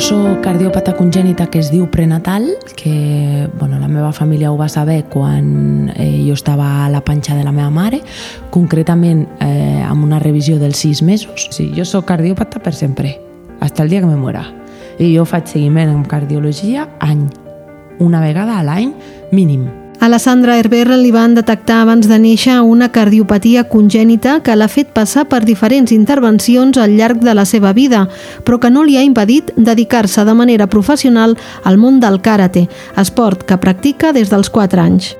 sóc cardiòpata congènita que es diu prenatal, que bueno, la meva família ho va saber quan eh, jo estava a la panxa de la meva mare, concretament eh, amb una revisió dels sis mesos. Sí, jo sóc cardiòpata per sempre, fins el dia que me muera. I jo faig seguiment en cardiologia any, una vegada a l'any mínim. A la Sandra Herber li van detectar abans de néixer una cardiopatia congènita que l'ha fet passar per diferents intervencions al llarg de la seva vida, però que no li ha impedit dedicar-se de manera professional al món del karate, esport que practica des dels 4 anys.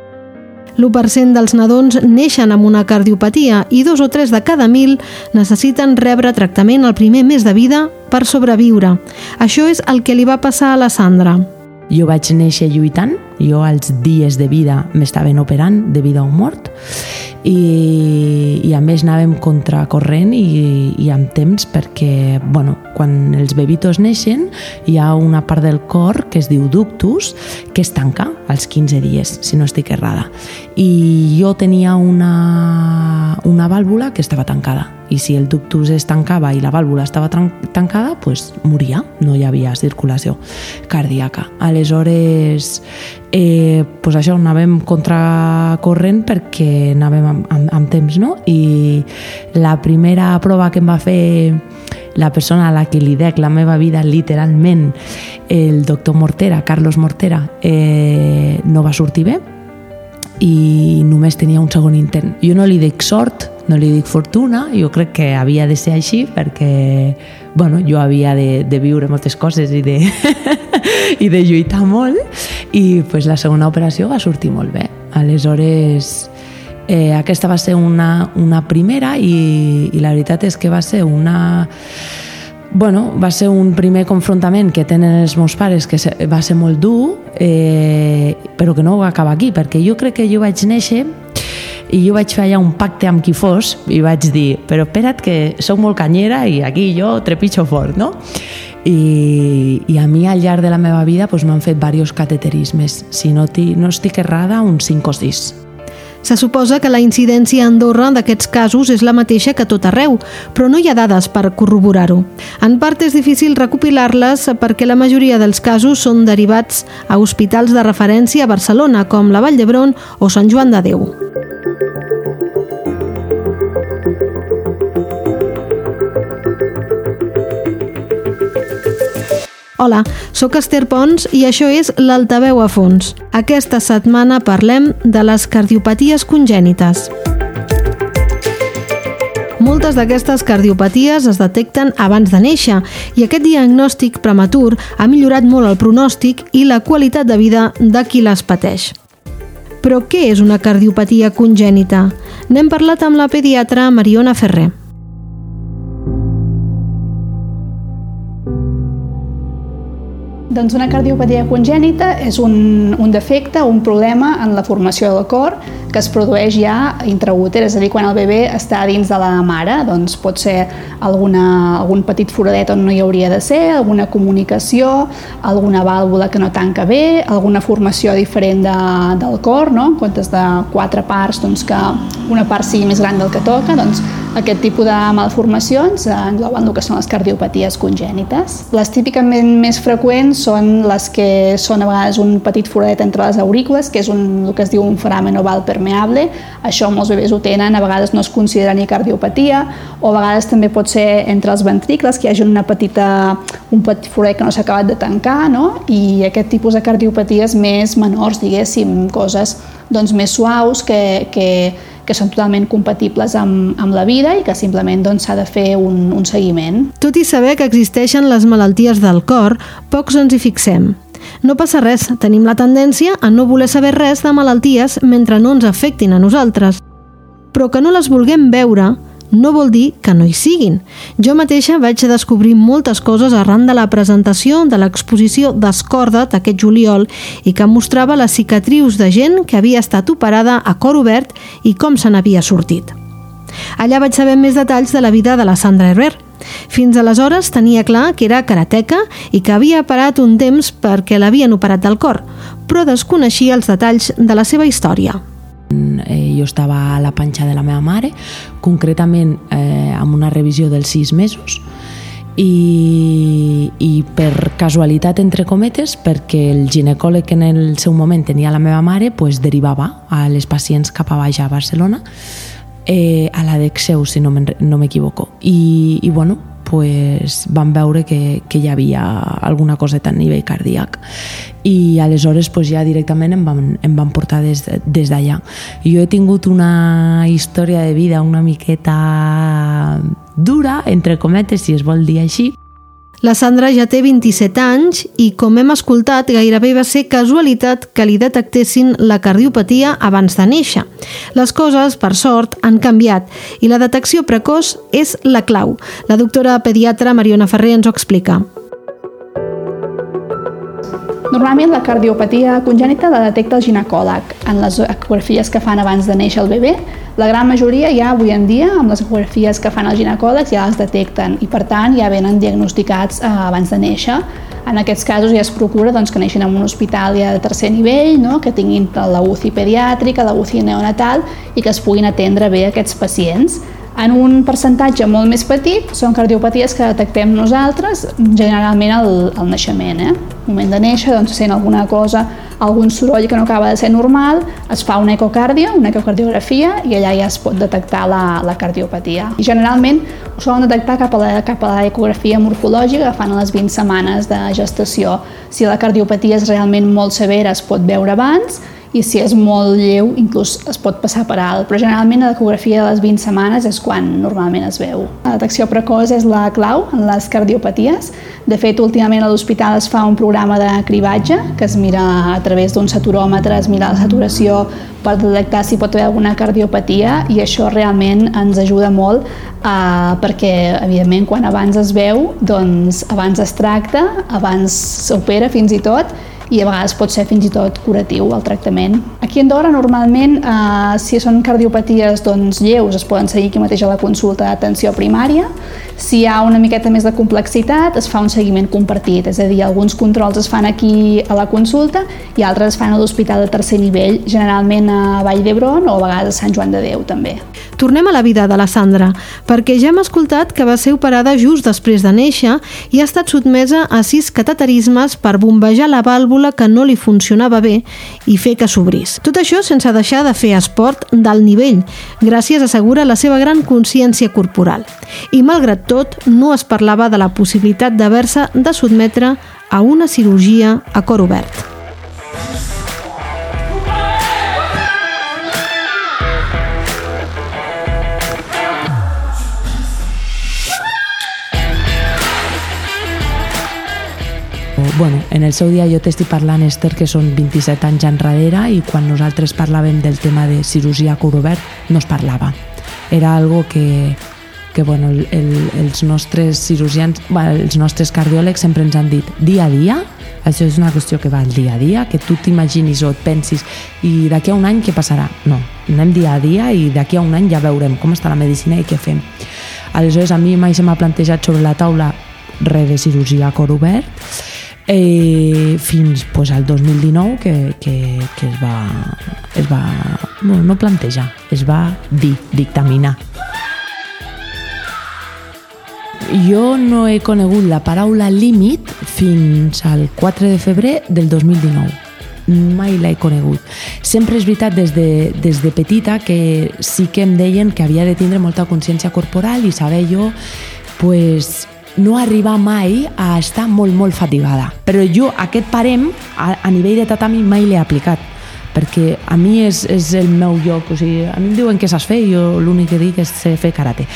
L'1% dels nadons neixen amb una cardiopatia i dos o tres de cada mil necessiten rebre tractament el primer mes de vida per sobreviure. Això és el que li va passar a la Sandra. Jo vaig néixer lluitant, jo als dies de vida m'estaven operant de vida o mort i, i a més anàvem contracorrent i, i amb temps perquè bueno, quan els bebitos neixen hi ha una part del cor que es diu ductus que es tanca als 15 dies, si no estic errada. I jo tenia una, una vàlvula que estava tancada i si el ductus es tancava i la vàlvula estava tancada, pues moria, no hi havia circulació cardíaca. Aleshores, eh, pues això, anàvem contracorrent perquè anàvem amb, amb, amb temps, no? I la primera prova que em va fer la persona a la que li dec la meva vida literalment, el doctor Mortera, Carlos Mortera, eh, no va sortir bé i només tenia un segon intent. Jo no li dic sort, no li dic fortuna, jo crec que havia de ser així perquè bueno, jo havia de, de viure moltes coses i de, i de lluitar molt i pues, la segona operació va sortir molt bé. Aleshores, eh, aquesta va ser una, una primera i, i la veritat és que va ser una... Bueno, va ser un primer confrontament que tenen els meus pares que va ser molt dur, eh, però que no va acabar aquí, perquè jo crec que jo vaig néixer i jo vaig fer allà un pacte amb qui fos i vaig dir, però espera't que sóc molt canyera i aquí jo trepitjo fort, no? I, i a mi al llarg de la meva vida doncs, m'han fet diversos cateterismes. Si no, no estic errada, uns 5 o 6. Se suposa que la incidència a Andorra d'aquests casos és la mateixa que tot arreu, però no hi ha dades per corroborar-ho. En part és difícil recopilar-les perquè la majoria dels casos són derivats a hospitals de referència a Barcelona, com la Vall d'Hebron o Sant Joan de Déu. Hola, sóc Esther Pons i això és l'Altaveu a fons. Aquesta setmana parlem de les cardiopaties congènites. Moltes d'aquestes cardiopaties es detecten abans de néixer i aquest diagnòstic prematur ha millorat molt el pronòstic i la qualitat de vida de qui les pateix. Però què és una cardiopatia congènita? N'hem parlat amb la pediatra Mariona Ferrer. Doncs una cardiopatia congènita és un, un defecte, un problema en la formació del cor que es produeix ja intraúter, és a dir, quan el bebè està dins de la mare, doncs pot ser alguna, algun petit foradet on no hi hauria de ser, alguna comunicació, alguna vàlvula que no tanca bé, alguna formació diferent de, del cor, no? en comptes de quatre parts, doncs que una part sigui més gran del que toca, doncs aquest tipus de malformacions engloben el que són les cardiopaties congènites. Les típicament més freqüents són les que són a vegades un petit foradet entre les aurícules, que és un, el que es diu un foramen oval permeable. Això molts bebès ho tenen, a vegades no es considera ni cardiopatia, o a vegades també pot ser entre els ventricles, que hi hagi una petita, un petit foradet que no s'ha acabat de tancar, no? i aquest tipus de cardiopaties més menors, diguéssim, coses doncs, més suaus que, que, que són totalment compatibles amb, amb la vida i que simplement doncs, s'ha doncs, de fer un, un seguiment. Tot i saber que existeixen les malalties del cor, pocs ens hi fixem. No passa res, tenim la tendència a no voler saber res de malalties mentre no ens afectin a nosaltres. Però que no les vulguem veure no vol dir que no hi siguin. Jo mateixa vaig descobrir moltes coses arran de la presentació de l'exposició d'Escorda't aquest juliol i que mostrava les cicatrius de gent que havia estat operada a cor obert i com se n'havia sortit. Allà vaig saber més detalls de la vida de la Sandra Herrer. Fins aleshores tenia clar que era karateca i que havia parat un temps perquè l'havien operat del cor, però desconeixia els detalls de la seva història. Eh, jo estava a la panxa de la meva mare, concretament eh, amb una revisió dels sis mesos, i, i per casualitat, entre cometes, perquè el ginecòleg que en el seu moment tenia la meva mare, pues, derivava a les pacients cap a baix a Barcelona, eh, a la d'Exeu, si no m'equivoco. I, I, bueno, pues, van veure que, que hi havia alguna coseta a nivell cardíac i aleshores pues, ja directament em van, em van portar des, des d'allà. Jo he tingut una història de vida una miqueta dura, entre cometes, si es vol dir així, la Sandra ja té 27 anys i, com hem escoltat, gairebé va ser casualitat que li detectessin la cardiopatia abans de néixer. Les coses, per sort, han canviat i la detecció precoç és la clau. La doctora pediatra Mariona Ferrer ens ho explica. Normalment la cardiopatia congènita la detecta el ginecòleg en les ecografies que fan abans de néixer el bebè. La gran majoria ja avui en dia, amb les ecografies que fan els ginecòlegs, ja les detecten i per tant ja venen diagnosticats eh, abans de néixer. En aquests casos ja es procura doncs, que neixin en un hospital ja de tercer nivell, no? que tinguin la UCI pediàtrica, la UCI neonatal i que es puguin atendre bé aquests pacients. En un percentatge molt més petit són cardiopaties que detectem nosaltres generalment al, al naixement. Eh? Al moment de néixer doncs, sent alguna cosa, algun soroll que no acaba de ser normal, es fa una ecocàrdia, una ecocardiografia i allà ja es pot detectar la, la cardiopatia. I generalment ho solen detectar cap a la, cap a l'ecografia morfològica que fan a les 20 setmanes de gestació. Si la cardiopatia és realment molt severa es pot veure abans i si és molt lleu inclús es pot passar per alt, però generalment l'ecografia de les 20 setmanes és quan normalment es veu. La detecció precoç és la clau en les cardiopaties. De fet, últimament a l'hospital es fa un programa de cribatge que es mira a través d'un saturòmetre, es mira la saturació per detectar si pot haver alguna cardiopatia i això realment ens ajuda molt eh, perquè, evidentment, quan abans es veu, doncs abans es tracta, abans s'opera fins i tot i a vegades pot ser fins i tot curatiu el tractament. Aquí a Andorra normalment eh, si són cardiopaties doncs, lleus es poden seguir aquí mateix a la consulta d'atenció primària. Si hi ha una miqueta més de complexitat es fa un seguiment compartit, és a dir, alguns controls es fan aquí a la consulta i altres es fan a l'hospital de tercer nivell, generalment a Vall d'Hebron o a vegades a Sant Joan de Déu també. Tornem a la vida de la Sandra, perquè ja hem escoltat que va ser operada just després de néixer i ha estat sotmesa a sis cateterismes per bombejar la vàlvula que no li funcionava bé i fer que s'obrís. Tot això sense deixar de fer esport d'alt nivell, gràcies, assegura, la seva gran consciència corporal. I, malgrat tot, no es parlava de la possibilitat d'haver-se de sotmetre a una cirurgia a cor obert. Bueno, en el seu dia jo t'estic parlant, Esther, que són 27 anys enrere i quan nosaltres parlàvem del tema de cirurgia a cor obert no es parlava. Era algo que, que bueno, el, el, els nostres cirurgians, bueno, els nostres cardiòlegs sempre ens han dit dia a dia, això és una qüestió que va al dia a dia, que tu t'imaginis o et pensis i d'aquí a un any què passarà? No, anem dia a dia i d'aquí a un any ja veurem com està la medicina i què fem. Aleshores, a mi mai se m'ha plantejat sobre la taula res de cirurgia a cor obert eh, fins pues, al 2019 que, que, que es va, es va bueno, no plantejar, es va dir, dictaminar. Jo no he conegut la paraula límit fins al 4 de febrer del 2019 mai l'he conegut. Sempre és veritat des de, des de petita que sí que em deien que havia de tindre molta consciència corporal i saber jo pues, no arribar mai a estar molt, molt fatigada. Però jo aquest parem, a, a nivell de tatami, mai l'he aplicat perquè a mi és, és el meu lloc, o sigui, a mi em diuen què saps fer i jo l'únic que dic és sé fer karate.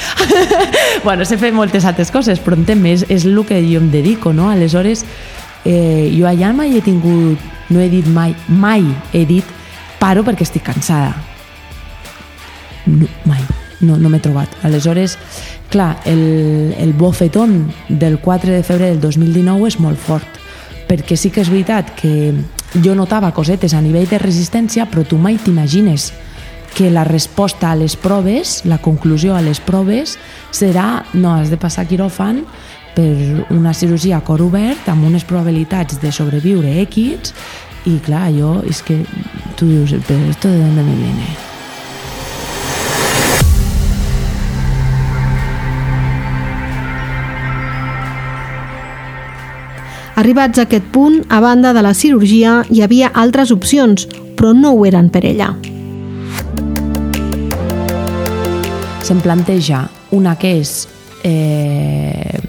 bueno, sé fer moltes altres coses, però en és, és el que jo em dedico, no? Aleshores, eh, jo allà mai he tingut, no he dit mai, mai he dit paro perquè estic cansada. No, mai, no, no m'he trobat. Aleshores, clar, el, el bofetón del 4 de febrer del 2019 és molt fort, perquè sí que és veritat que jo notava cosetes a nivell de resistència, però tu mai t'imagines que la resposta a les proves, la conclusió a les proves, serà no, has de passar quiròfan per una cirurgia a cor obert amb unes probabilitats de sobreviure X i clar, jo és que tu dius, però esto de dónde me viene? Arribats a aquest punt, a banda de la cirurgia, hi havia altres opcions, però no ho eren per ella. Se'm planteja una que és, eh,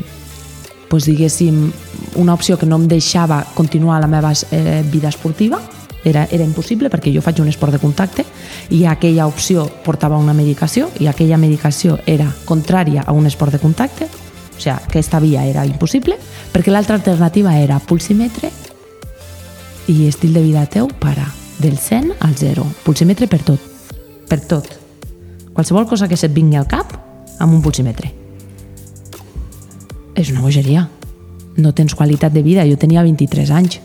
pues diguéssim, una opció que no em deixava continuar la meva eh, vida esportiva, era, era impossible perquè jo faig un esport de contacte i aquella opció portava una medicació i aquella medicació era contrària a un esport de contacte, o sigui, aquesta via era impossible, perquè l'altra alternativa era pulsímetre i estil de vida teu para del 100 al 0. Pulsímetre per tot, per tot. Qualsevol cosa que se't vingui al cap amb un pulsímetre. És una bogeria. No tens qualitat de vida. Jo tenia 23 anys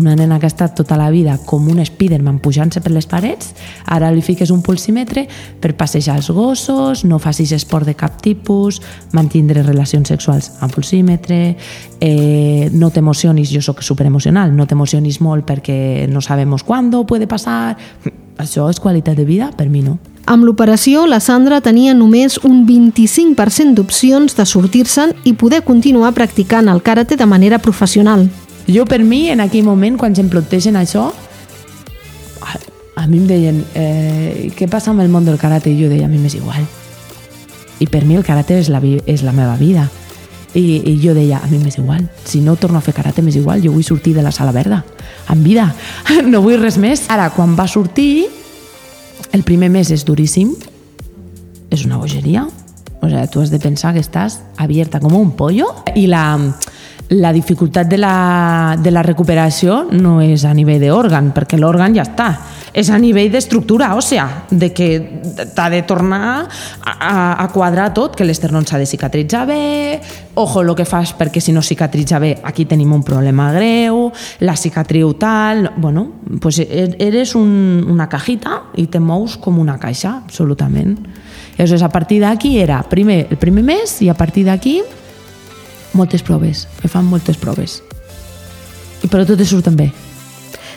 una nena que ha estat tota la vida com un Spiderman pujant-se per les parets, ara li fiques un pulsímetre per passejar els gossos, no facis esport de cap tipus, mantindre relacions sexuals amb pulsímetre, eh, no t'emocionis, jo sóc superemocional, no t'emocionis molt perquè no sabem quan puede passar... Això és qualitat de vida? Per mi no. Amb l'operació, la Sandra tenia només un 25% d'opcions de sortir-se'n i poder continuar practicant el karate de manera professional. Jo, per mi, en aquell moment, quan se'm plantegen això, a, a mi em deien eh, què passa amb el món del karate? I jo deia, a mi m'és igual. I per mi el karate és la, és la meva vida. I, I jo deia, a mi m'és igual. Si no torno a fer karate, m'és igual. Jo vull sortir de la sala verda, en vida. No vull res més. Ara, quan va sortir, el primer mes és duríssim. És una bogeria. O sigui, tu has de pensar que estàs abierta com un pollo i la, la dificultat de la, de la recuperació no és a nivell d'òrgan, perquè l'òrgan ja està. És a nivell d'estructura òssea, de que t'ha de tornar a, a, quadrar tot, que l'esternón s'ha de cicatritzar bé, ojo el que fas perquè si no cicatritza bé, aquí tenim un problema greu, la cicatriu tal... Bueno, pues e, eres un, una cajita i te mous com una caixa, absolutament. Llavors, a partir d'aquí era primer, el primer mes i a partir d'aquí moltes proves, me fan moltes proves. I però totes surten bé.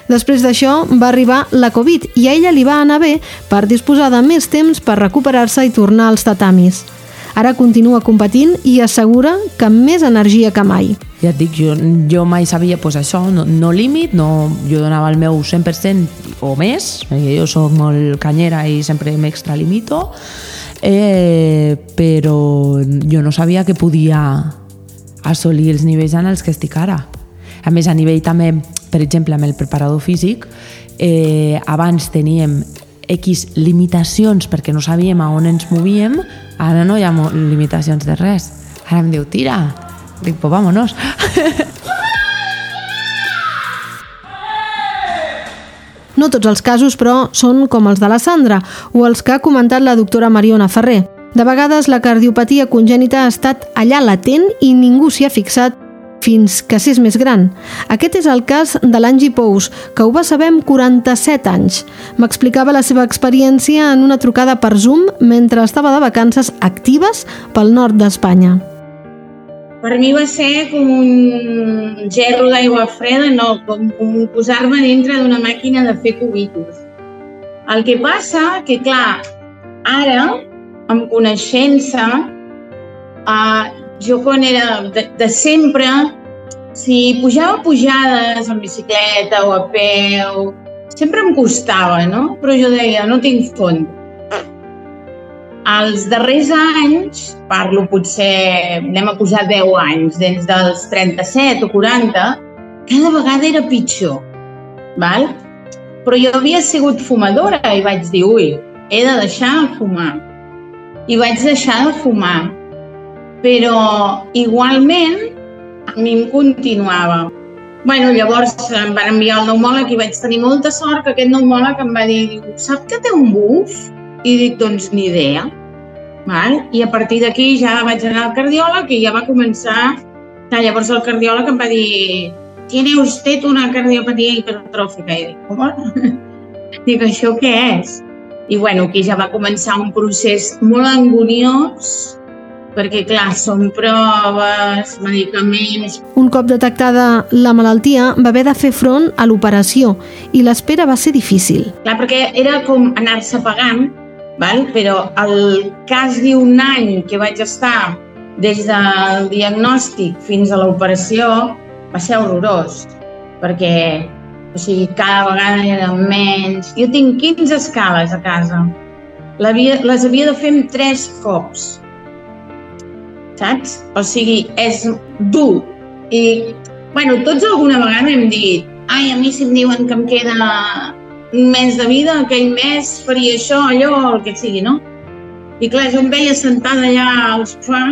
Després d'això va arribar la Covid i a ella li va anar bé per disposar de més temps per recuperar-se i tornar als tatamis. Ara continua competint i assegura que amb més energia que mai. Ja et dic, jo, jo mai sabia pues, això, no, no límit, no, jo donava el meu 100% o més, perquè jo sóc molt canyera i sempre m'extralimito, eh, però jo no sabia que podia assolir els nivells en els que estic ara. A més, a nivell també, per exemple, amb el preparador físic, eh, abans teníem X limitacions perquè no sabíem a on ens movíem, ara no hi ha limitacions de res. Ara em diu, tira. Dic, pues vámonos. No tots els casos, però, són com els de la Sandra o els que ha comentat la doctora Mariona Ferrer. De vegades la cardiopatia congènita ha estat allà latent i ningú s'hi ha fixat fins que s'és més gran. Aquest és el cas de l'Angie Pous, que ho va saber amb 47 anys. M'explicava la seva experiència en una trucada per Zoom mentre estava de vacances actives pel nord d'Espanya. Per mi va ser com un gerro d'aigua freda, no, com, com posar-me dintre d'una màquina de fer cubitos. El que passa que, clar, ara amb coneixença, uh, jo quan era de, de sempre, si pujava pujades en bicicleta o a peu, sempre em costava, no? Però jo deia, no tinc fons. Els darrers anys, parlo potser, anem a posar 10 anys, des dels 37 o 40, cada vegada era pitjor. Val? Però jo havia sigut fumadora i vaig dir, ui, he de deixar de fumar i vaig deixar de fumar. Però igualment a mi em continuava. bueno, llavors em van enviar al pneumòleg i vaig tenir molta sort que aquest pneumòleg em va dir sap que té un buf? I dic, doncs ni idea. Val? I a partir d'aquí ja vaig anar al cardiòleg i ja va començar... Llavors el cardiòleg em va dir tiene usted una cardiopatia hipertròfica. I dic, com? dic, això què és? I bueno, aquí ja va començar un procés molt angoniós perquè, clar, són proves, medicaments... Un cop detectada la malaltia, va haver de fer front a l'operació i l'espera va ser difícil. Clar, perquè era com anar-se pagant, val? però el cas d'un any que vaig estar des del diagnòstic fins a l'operació, va ser horrorós, perquè o sigui, cada vegada era menys. Jo tinc 15 escales a casa. Havia, les havia de fer amb 3 cops. Saps? O sigui, és dur. I, bueno, tots alguna vegada hem dit ai, a mi si em diuen que em queda un mes de vida, aquell mes faria això, allò, el que sigui, no? I clar, jo em veia sentada allà al sofà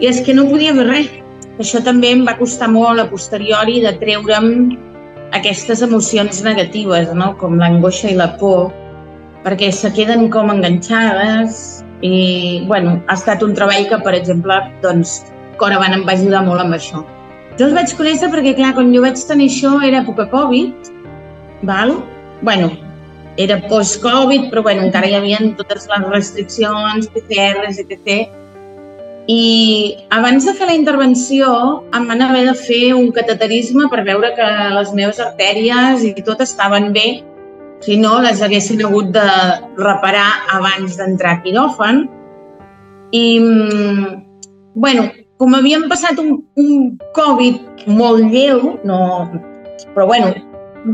i és que no podia fer res. Això també em va costar molt a posteriori de treure'm aquestes emocions negatives, no? com l'angoixa i la por, perquè se queden com enganxades i bueno, ha estat un treball que, per exemple, doncs, Coravan em va ajudar molt amb això. Jo els vaig conèixer perquè, clar, quan jo vaig tenir això era època Covid, val? bueno, era post-Covid, però bueno, encara hi havia totes les restriccions, PCRs, etc. I abans de fer la intervenció em van haver de fer un cateterisme per veure que les meves artèries i tot estaven bé, si no les haguessin hagut de reparar abans d'entrar a quiròfan. I, mm, bueno, com havíem passat un, un Covid molt lleu, no, però bueno,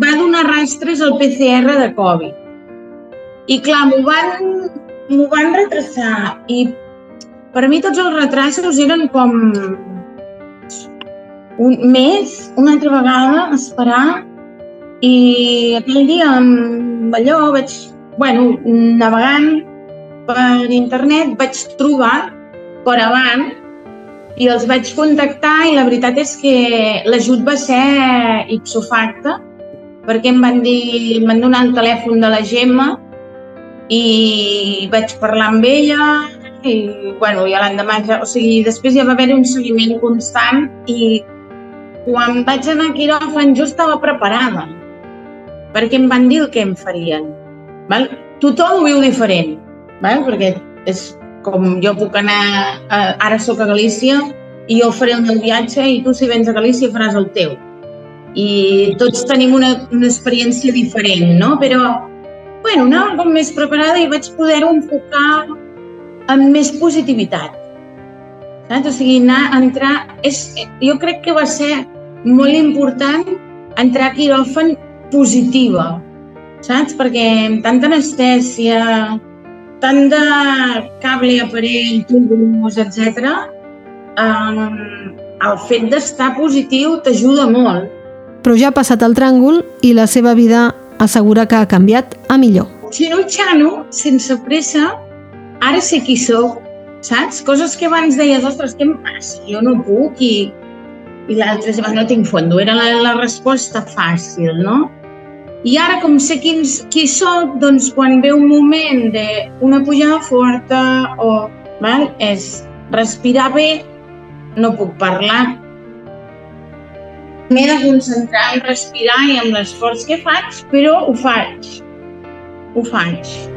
va donar rastres al PCR de Covid. I clar, m'ho van, van retrasar i per mi tots els retrasos eren com un mes, una altra vegada, esperar i aquell dia amb allò vaig, bueno, navegant per internet vaig trobar per avant i els vaig contactar i la veritat és que l'ajut va ser ipso facto perquè em van dir, em van donar el telèfon de la Gemma i vaig parlar amb ella i bueno, ja l'endemà, ja, o sigui, després ja va haver un seguiment constant i quan vaig anar a quiròfan jo estava preparada perquè em van dir el que em farien. Val? Tothom ho viu diferent, val? perquè és com jo puc anar, a, ara sóc a Galícia i jo faré el meu viatge i tu si vens a Galícia faràs el teu. I tots tenim una, una experiència diferent, no? Però, bueno, anava com més preparada i vaig poder-ho enfocar amb més positivitat. Saps? O sigui, anar, entrar... És, jo crec que va ser molt important entrar a quiròfan positiva, saps? Perquè amb tanta anestèsia, tant de cable, aparell, tubos, etc., eh, el fet d'estar positiu t'ajuda molt. Però ja ha passat el tràngol i la seva vida assegura que ha canviat a millor. Xino-xano, sense pressa, ara sé qui sóc, saps? Coses que abans deies, ostres, què em passa? Jo no puc i, i l'altre va, no tinc fondo. Era la, la resposta fàcil, no? I ara, com sé qui, qui sóc, doncs quan ve un moment d'una pujada forta o val, és respirar bé, no puc parlar, m'he de concentrar en respirar i en l'esforç que faig, però ho faig. Ho faig.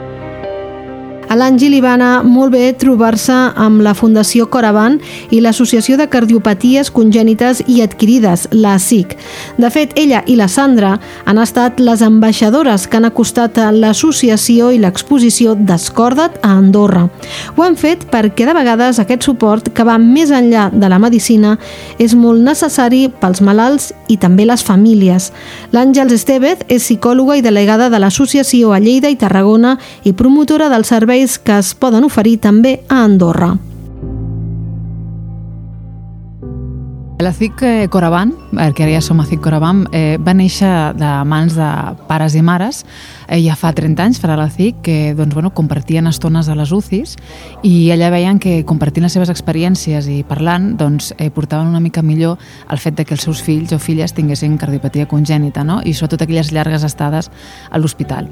A l'Angi li va anar molt bé trobar-se amb la Fundació Coravan i l'Associació de Cardiopaties Congènites i Adquirides, la SIC. De fet, ella i la Sandra han estat les ambaixadores que han acostat l'associació i l'exposició d'Escorda't a Andorra. Ho han fet perquè de vegades aquest suport, que va més enllà de la medicina, és molt necessari pels malalts i també les famílies. L'Àngels Estevez és psicòloga i delegada de l'associació a Lleida i Tarragona i promotora del servei serveis que es poden oferir també a Andorra. La CIC eh, Que ara Coravan, eh, va néixer de mans de pares i mares eh, ja fa 30 anys, farà la CIC, que doncs, bueno, compartien estones a les UCIs i allà veien que compartint les seves experiències i parlant doncs, eh, portaven una mica millor el fet de que els seus fills o filles tinguessin cardiopatia congènita no? i sobretot aquelles llargues estades a l'hospital.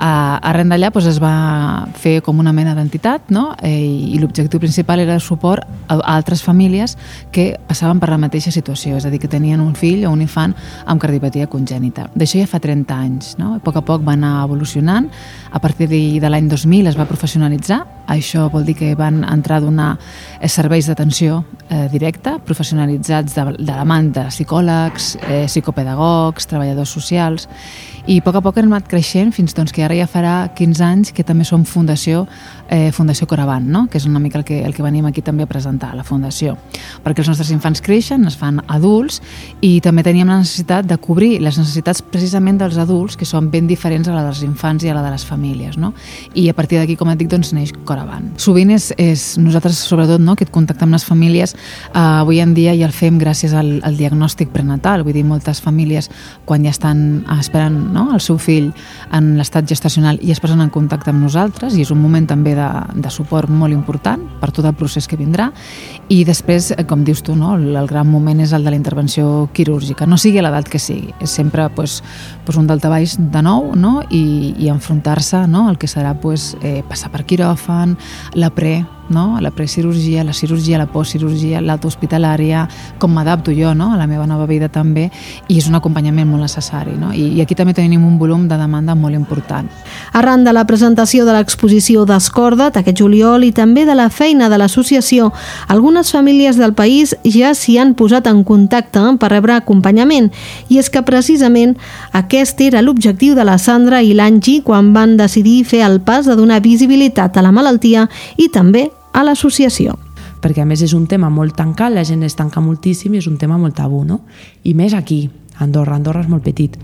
Uh, arren d'allà doncs, es va fer com una mena d'entitat no? eh, i l'objectiu principal era el suport a, a altres famílies que passaven per la mateixa situació, és a dir, que tenien un fill o un infant amb cardiopatia congènita. D'això ja fa 30 anys, no? A poc a poc va anar evolucionant. A partir de, l'any 2000 es va professionalitzar. Això vol dir que van entrar a donar eh, serveis d'atenció eh, directa, professionalitzats de, de la mà de psicòlegs, eh, psicopedagogs, treballadors socials, i a poc a poc hem anat creixent fins doncs, que ara ja farà 15 anys que també som Fundació eh, Fundació Coravan, no? que és una mica el que, el que venim aquí també a presentar, la Fundació. Perquè els nostres infants creixen, es fan adults i també teníem la necessitat de cobrir les necessitats precisament dels adults, que són ben diferents a la dels infants i a la de les famílies. No? I a partir d'aquí, com et dic, doncs neix Coravant. Sovint és, és nosaltres, sobretot, no, aquest contacte amb les famílies, eh, avui en dia ja el fem gràcies al, al diagnòstic prenatal, vull dir, moltes famílies quan ja estan esperant no, el seu fill en l'estat gestacional i es posen en contacte amb nosaltres i és un moment també de, de suport molt important per tot el procés que vindrà i després, eh, com dius tu, no, el, el gran moment és el de la intervenció quirúrgica, no sigui l'edat que sigui, és sempre pues, pues un daltabaix de nou no? i, i enfrontar-se no? al que serà pues, eh, passar per quiròfan, la pre, no? la precirurgia, la cirurgia, la postcirurgia, l'alta hospitalària, com m'adapto jo no? a la meva nova vida també, i és un acompanyament molt necessari. No? I, I aquí també tenim un volum de demanda molt important. Arran de la presentació de l'exposició d'Escorda aquest juliol i també de la feina de l'associació, algunes famílies del país ja s'hi han posat en contacte per rebre acompanyament, i és que precisament aquest era l'objectiu de la Sandra i l'Angi quan van decidir fer el pas de donar visibilitat a la malaltia i també a l'associació perquè a més és un tema molt tancat, la gent es tanca moltíssim i és un tema molt tabú, no? I més aquí, Andorra, Andorra és molt petit.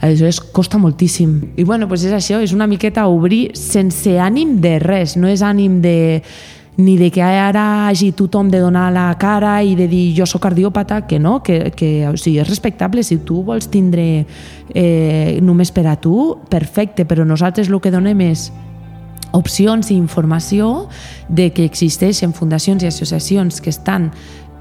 Aleshores costa moltíssim. I bueno, doncs és això, és una miqueta obrir sense ànim de res, no és ànim de ni de que ara hagi tothom de donar la cara i de dir jo sóc cardiòpata, que no, que, que o sigui, és respectable, si tu vols tindre eh, només per a tu, perfecte, però nosaltres el que donem és opcions i informació de que existeixen fundacions i associacions que estan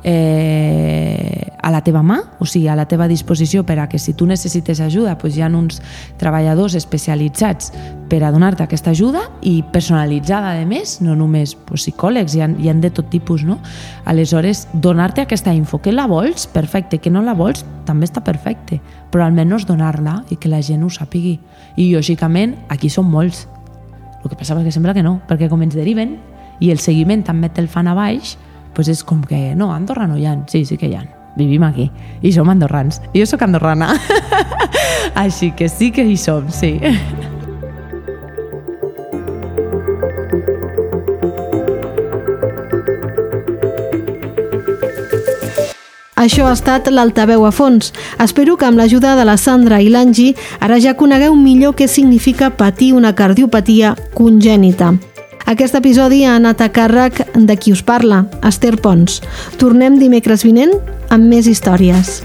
eh, a la teva mà, o sigui, a la teva disposició per a que si tu necessites ajuda doncs hi ha uns treballadors especialitzats per a donar-te aquesta ajuda i personalitzada, a més, no només doncs, psicòlegs, hi ha, hi ha de tot tipus, no? Aleshores, donar-te aquesta info, que la vols, perfecte, que no la vols, també està perfecte, però almenys donar-la i que la gent ho sàpigui. I, lògicament, aquí són molts, el que passa és que sembla que no, perquè com ens deriven i el seguiment també te'l fan a baix, doncs és com que no, a Andorra no hi ha. Sí, sí que hi ha. Vivim aquí. I som andorrans. I jo sóc andorrana. Així que sí que hi som, sí. Això ha estat l'Altaveu a fons. Espero que amb l'ajuda de la Sandra i l'Angi ara ja conegueu millor què significa patir una cardiopatia congènita. Aquest episodi ha anat a càrrec de qui us parla, Esther Pons. Tornem dimecres vinent amb més històries.